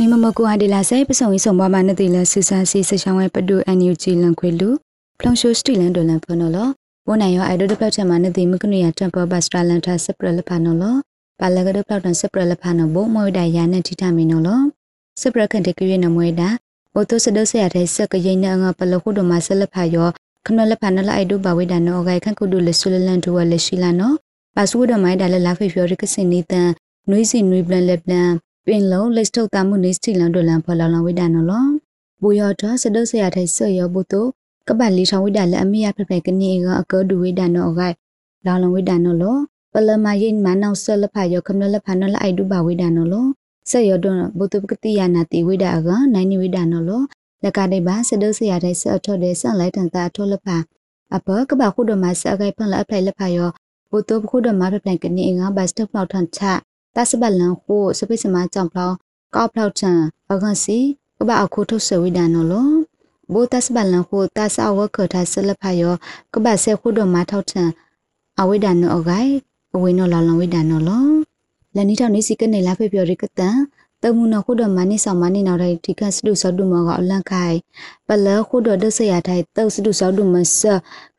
နိမမကူဟာဒီလာဆိုင်ပစုံဤဆုံဘမနတိလဆူဆာစီဆချောင်းဝဲပဒူအန်ယူဂျီလန်ခွေလူဖလုံရှိုစတီလန်ဒိုလန်ဖနော်လဘိုနိုင်ရောအိုင်ဒိုဒပလောက်ချမနတိမကနုရတမ်ပဘတ်စတလန်တာစပရလဖနော်လပါလကဒပလောက်တန်စပရလဖနော်ဘိုမွေဒယာနတိထမီနော်လစပရခန်တကရနမွေဒါဘိုတိုစဒဆရတဲ့စကရင်နငါပလခုဒမဆလဖယောခနလဖနလအိုင်ဒိုဘဝေဒနော်ဂိုင်ခန်ကုဒူလဆူလလန်ဒူဝလရှိလာနော်ပါဆူဒမိုင်ဒါလလာဖေဖျော်ရကစင်နေတန်နွေးစီနွေးပလန်လက်ပလန် ပင်လုံးလက်ထုတ်တာမှုနေစတီလန်ဒိုလန်ဖလောင်လောင်ဝိဒါနော်လောဘူယောတော့စဒုဆရာထိုင်ဆော့ယောဘူတိုကပတ်လီထောင်ဝိဒါလက်အမိယဖက်ဖက်ကနေကအကောဒူဝိဒါနော်ဂိုက်လောင်လောင်ဝိဒါနော်လောပလမယိမနောက်ဆလဖာယောခမနလဖာနော်လအိုက်ဒူဘဝိဒါနော်လောဆက်ယောတော့ဘူတုပကတိယနာတိဝိဒါကနိုင်နိဝိဒါနော်လောလက်ကတဲ့ပါစဒုဆရာထိုင်ဆော့ထော့တဲ့ဆန်လိုက်တန်တာထော့လဖာအပကပခုဒမဆအဂိုက်ဖန်လအဖလိုက်လဖာယောဘူတုပခုဒမဖက်ဖက်ကနေကဘတ်စတက်ဖလောက်ထန်ချ တဆဘလန်ခုစပိစမကြောင့်ဖလောက်ကောက်ဖလောက်ချန်အကန်စီကဘာအခုထုတ်ဆဝိဒန်နော်လောဘိုတဆဘလန်ခုတဆအဝခထဆလဖယောကဘာဆေခုဒမထောက်ချန်အဝိဒန်နော်အဂိုင်အဝိနော်လောင်လောင်ဝိဒန်နော်လောလနီထောင်နေစီကနေလာဖေပြောရကတန်တမှုနခုဒမနိဆောင်မနိနောက်တိုင်းဒီကစဒုဆောဒုမောကအလန့်ခိုင်ပလခုဒဒဆရာထိုင်တောက်စဒုဆောဒုမဆ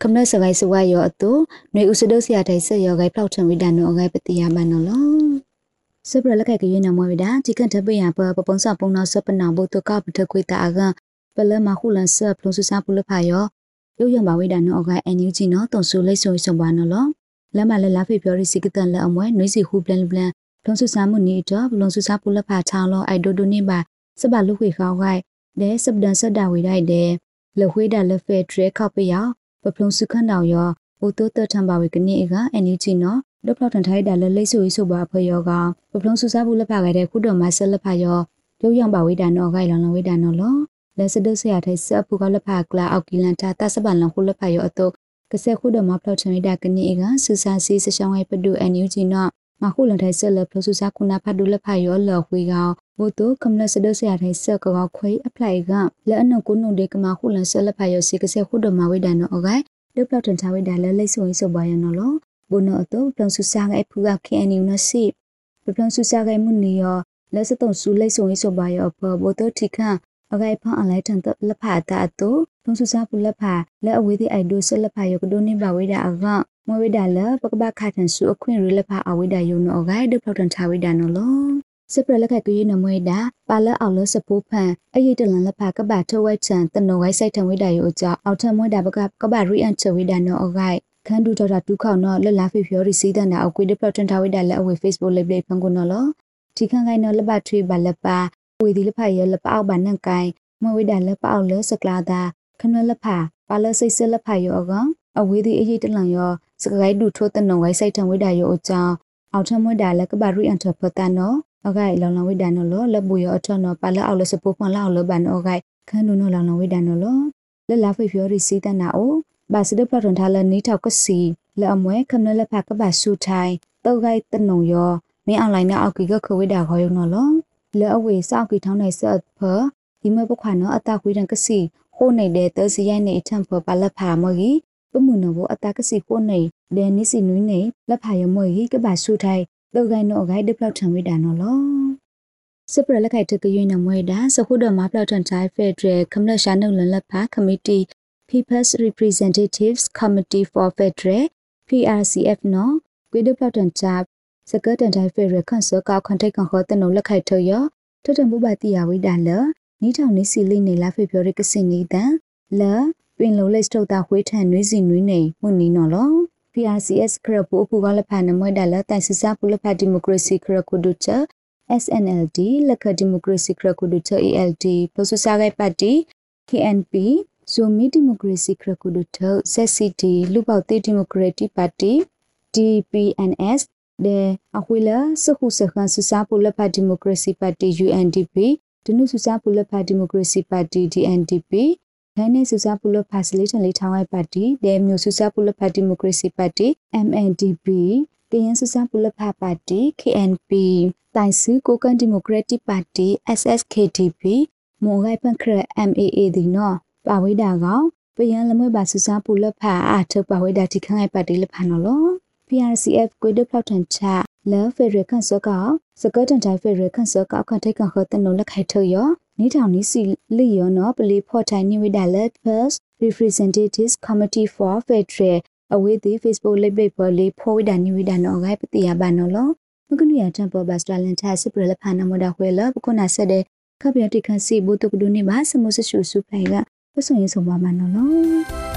ခမနစဂိုင်စဝါယောအတုနွေဥစဒုဆရာထိုင်ဆက်ယောဂိုင်ဖောက်ထံဝိဒန်နောအဂိုင်ပတိယမနောလော စပရလက်ကကရင်နမဝိဒါချိကန်တပယပပပုံစပုံနာစပနာဘုတကပထခွေတာအကပလမခုလန်ဆပ်ဖလုံဆူစာပူလဖာယောရုပ်ရံပါဝိဒါနောအကအန်ယူဂျီနောတုံဆူလိတ်ဆုံဆုံပါနော်လောလက်မလက်လာဖေပြောရီစီကတန်လက်အမွဲနွေးစီဟူပလန်ပလန်ဖလုံဆူစာမှုနီတော့ဖလုံဆူစာပူလဖာချောင်းလောအိုက်ဒိုဒိုနေပါစပလူခွေခေါခိုက်ဒဲစပဒန်ဆဒဝိဒိုက်ဒဲလခွေးဒါလက်ဖဲထရဲခောက်ပယောပဖလုံစုခန့်တော်ယော ဘုတိုးတထံပါဝေကနေကအန်ယူဂျီနော်ဒုဖလောက်ထန်ထိုက်တာလဲလိတ်ဆူဆိုပါဖေယောကပပလုံးဆူစားဘူးလက်ဖခဲ့တဲ့ခုတော်မဆက်လက်ဖယောရုပ်ရံပါဝိဒါနောဂိုင်လောင်လောင်ဝိဒါနောလောလက်စဒုဆရာထိုက်ဆက်ဖူကလက်ဖကလာအောက်ကီလန်တာတဆပန်လောင်ခုလက်ဖယောအတုကဆက်ခုတော်မဖလောက်ချင်ဝိဒါကနေကဆူစာစီစချောင်းဝဲပဒူအန်ယူဂျီနောမခုလန်ထိုက်ဆက်လက်ဖလို့ဆူစားခုနာဖတ်ဒူလက်ဖယောလော်ခွေကောင်ဘိုတိုကမ္လစဒုဆရာထိုက်ဆက်ကောခွေအပလိုက်ကလက်အနုကုနုဒေကမခုလန်ဆက်လက်ဖယောစီကဆက်ခုတော်မဝိဒါနောအဂိုင် ဒုဖလောက်ထန်ချဝိဒါလဲလိတ်ဆူရင်ဆိုပါရနော်လောဘုနောအတော့ပလန်ဆူစာငဲဖူကခဲအနီနစီပလန်ဆူစာငဲမှုနီယောလက်စတုံဆူလိုက်ဆုံရေးဆိုပါယောဘဘတော့ထိခန့်အဂိုင်ဖန်အလိုက်တန်တလက်ဖာတာအတော့ပလန်ဆူစာပူလက်ဖာလက်အဝေးသည့်အိုက်ဒိုဆလက်ဖာယောကဒိုနေပါဝိဒါအကမဝိဒါလပကပခါထန်ဆူအခွင့်ရလက်ဖာအဝိဒါယုံနောအဂိုင်ဒုဖောက်တန်ချဝိဒါနော်လော စပရလက်ကကရနမွေတာပါလအောင်လစပူဖန်အရေးတလန်လက်ဖာကပထဝဲချန်တနောဝိုင်းဆိုင်ထံဝိဒါယိုအကြောအောက်ထမွေတာပကကပရီအန်ချဝိဒါနော်အဂိုင်ခန်းဒူတော်တာတူးခေါနော်လက်လာဖေဖျော်ရီစီးတဲ့နာအကွေဒပလတ်တန်ထားဝိဒါလက်အဝေ Facebook လိပ်လေးဖန်ကုနော်လောဒီခန်းကိုင်းနော်လက်ပါထွေးပါလက်ပါဝေဒီလက်ဖရလက်ပါအောက်ပါနန့်ကိုင်းမဝိဒါလက်ပါအောက်လဲစကလာတာခနလက်ဖာပါလစိတ်စလက်ဖရောကအဝေဒီအရေးတလန်ရောစကကိုင်းဒူထိုးတဲ့နော်ဝိုင်းဆိုင်ထံဝိဒါရောအကြောင်းအောက်ထမွေဒါလက်ကပါရီအန်ထဖတ်တနော် အဂိုင်လောင်လောင်ဝိဒါနော်လောလက်ဘူရောအထနော်ပါလက်အောက်လဲစပိုးဖွန်လောက်လောပါနော်အဂိုင်ခန်းဒူနော်လောင်လောင်ဝိဒါနော်လောလက်လာဖေဖျော်ရီစီးတဲ့နာအိုဘာစဒပရန်ထားလနီထောက်ကစီလအမွဲခမနလက်ဖကဘာဆူထိုင်တောက်ဂိုက်တနုံယောမင်းအွန်လိုင်းနဲ့အောက်ကီကခဝိဒါခေါ်ယုံနော်လောလဲအဝေစောက်ကီထောင်းနိုင်ဆက်ဖဒီမပခွာနော်အတခွေးတန်ကစီဟိုနေတဲ့သစီရိုင်းနေအထံဖပါလက်ဖာမဂီပမှုနဘောအတကစီဟိုနေဒဲနိစီနွိနေလက်ဖာယမွေဂီကဘာဆူထိုင် တောက်ဂိုက်နော်ဂိုက်ဒပလောက်ထံဝိဒါနော်လောစပရလက်ခိုက်တကရွေးနမွေဒါစခုဒမပလောက်ထန်တိုင်းဖက်ဒရယ်ကမ္လရှာနုလန်လက်ဖာကမတီ People's Representatives Committee for Federal PRCF နော်ကွေဒပလတ်တန်ချပ်စကတန်တိုင်းဖက်ရခန့်စကောက်ခွန်ထိုက်ခွန်ခေါ်တနုလက်ခိုက်ထရထထမှုပါတိယဝိဒါလနီးထောင်နေစီလိနေလာဖေပြောရကစင်နေတန်လပင်လုံးလက်စတုတာဝေးထန်နွေးစီနွေးနေမှုနီနော်လော PRCS ခရပူပူကလဖန်နမွေဒါလတိုင်စစပူလဖဒီမိုကရေစီခရကုဒုချ SNLD လက်ခဒီမိုကရေစီခရကုဒုချ ALD ပစစဂိုင်ပါတီ KNP ဇိုမီဒီမိုကရေစီခရကုဒုထဆက်စီတီလူပေါတေဒီမိုကရက်တစ်ပါတီ DPNS ဒေအခွေလာစခုစခန်းစစာပူလဖဒီမိုကရေစီပါတီ UNDP ဒနုစစာပူလဖဒီမိုကရေစီပါတီ DNDP ဒိုင်းနေစစာပူလဖစလေးတန်လေးထောင်းဝိုင်ပါတီဒေမျိုးစစာပူလဖဒီမိုကရေစီပါတီ MNDP ကရင်စစာပူလဖပါတီ KNP တိုင်စုကိုကန်ဒီမိုကရက်တစ်ပါတီ SSKDP မော်ဂိုင်ပန်ခရ MAA ဒီနော်ပါဝိဒါကောင်ပယံလမွေပါဆူစားပူလက်ဖာအာထုတ်ပါဝိဒါတိခန့်အိုက်ပါတိလက်ဖာနော်လော PRCF ကွေဒဖလောက်ထန်ချလဲဖေရခန့်စကောစကတန်တိုင်းဖေရခန့်စကောခထိုက်ကခတနလက်ခိုက်ထရော နီထောင်နီစီလီယောနော်ပလီဖော့ထိုင်နိဝိဒါလက် first representatives committee for federal အဝေးသေး Facebook လိပ်ပိတ်ပေါ်လေးဖော်ဝိဒါနိဝိဒါနော်ဂိုင်ပတိယဘာနော်လောမကနုရတံပေါ်ဘတ်စတလန်တာစပရလဖာနမဒါခွေလပခုနာဆက်တဲ့ခပ်ပြတိခန့်စီဘူတုကဒုနေပါစမုစရှုစုဖိုင်ကပဆုံရင်ဆုံးပါမနော်လော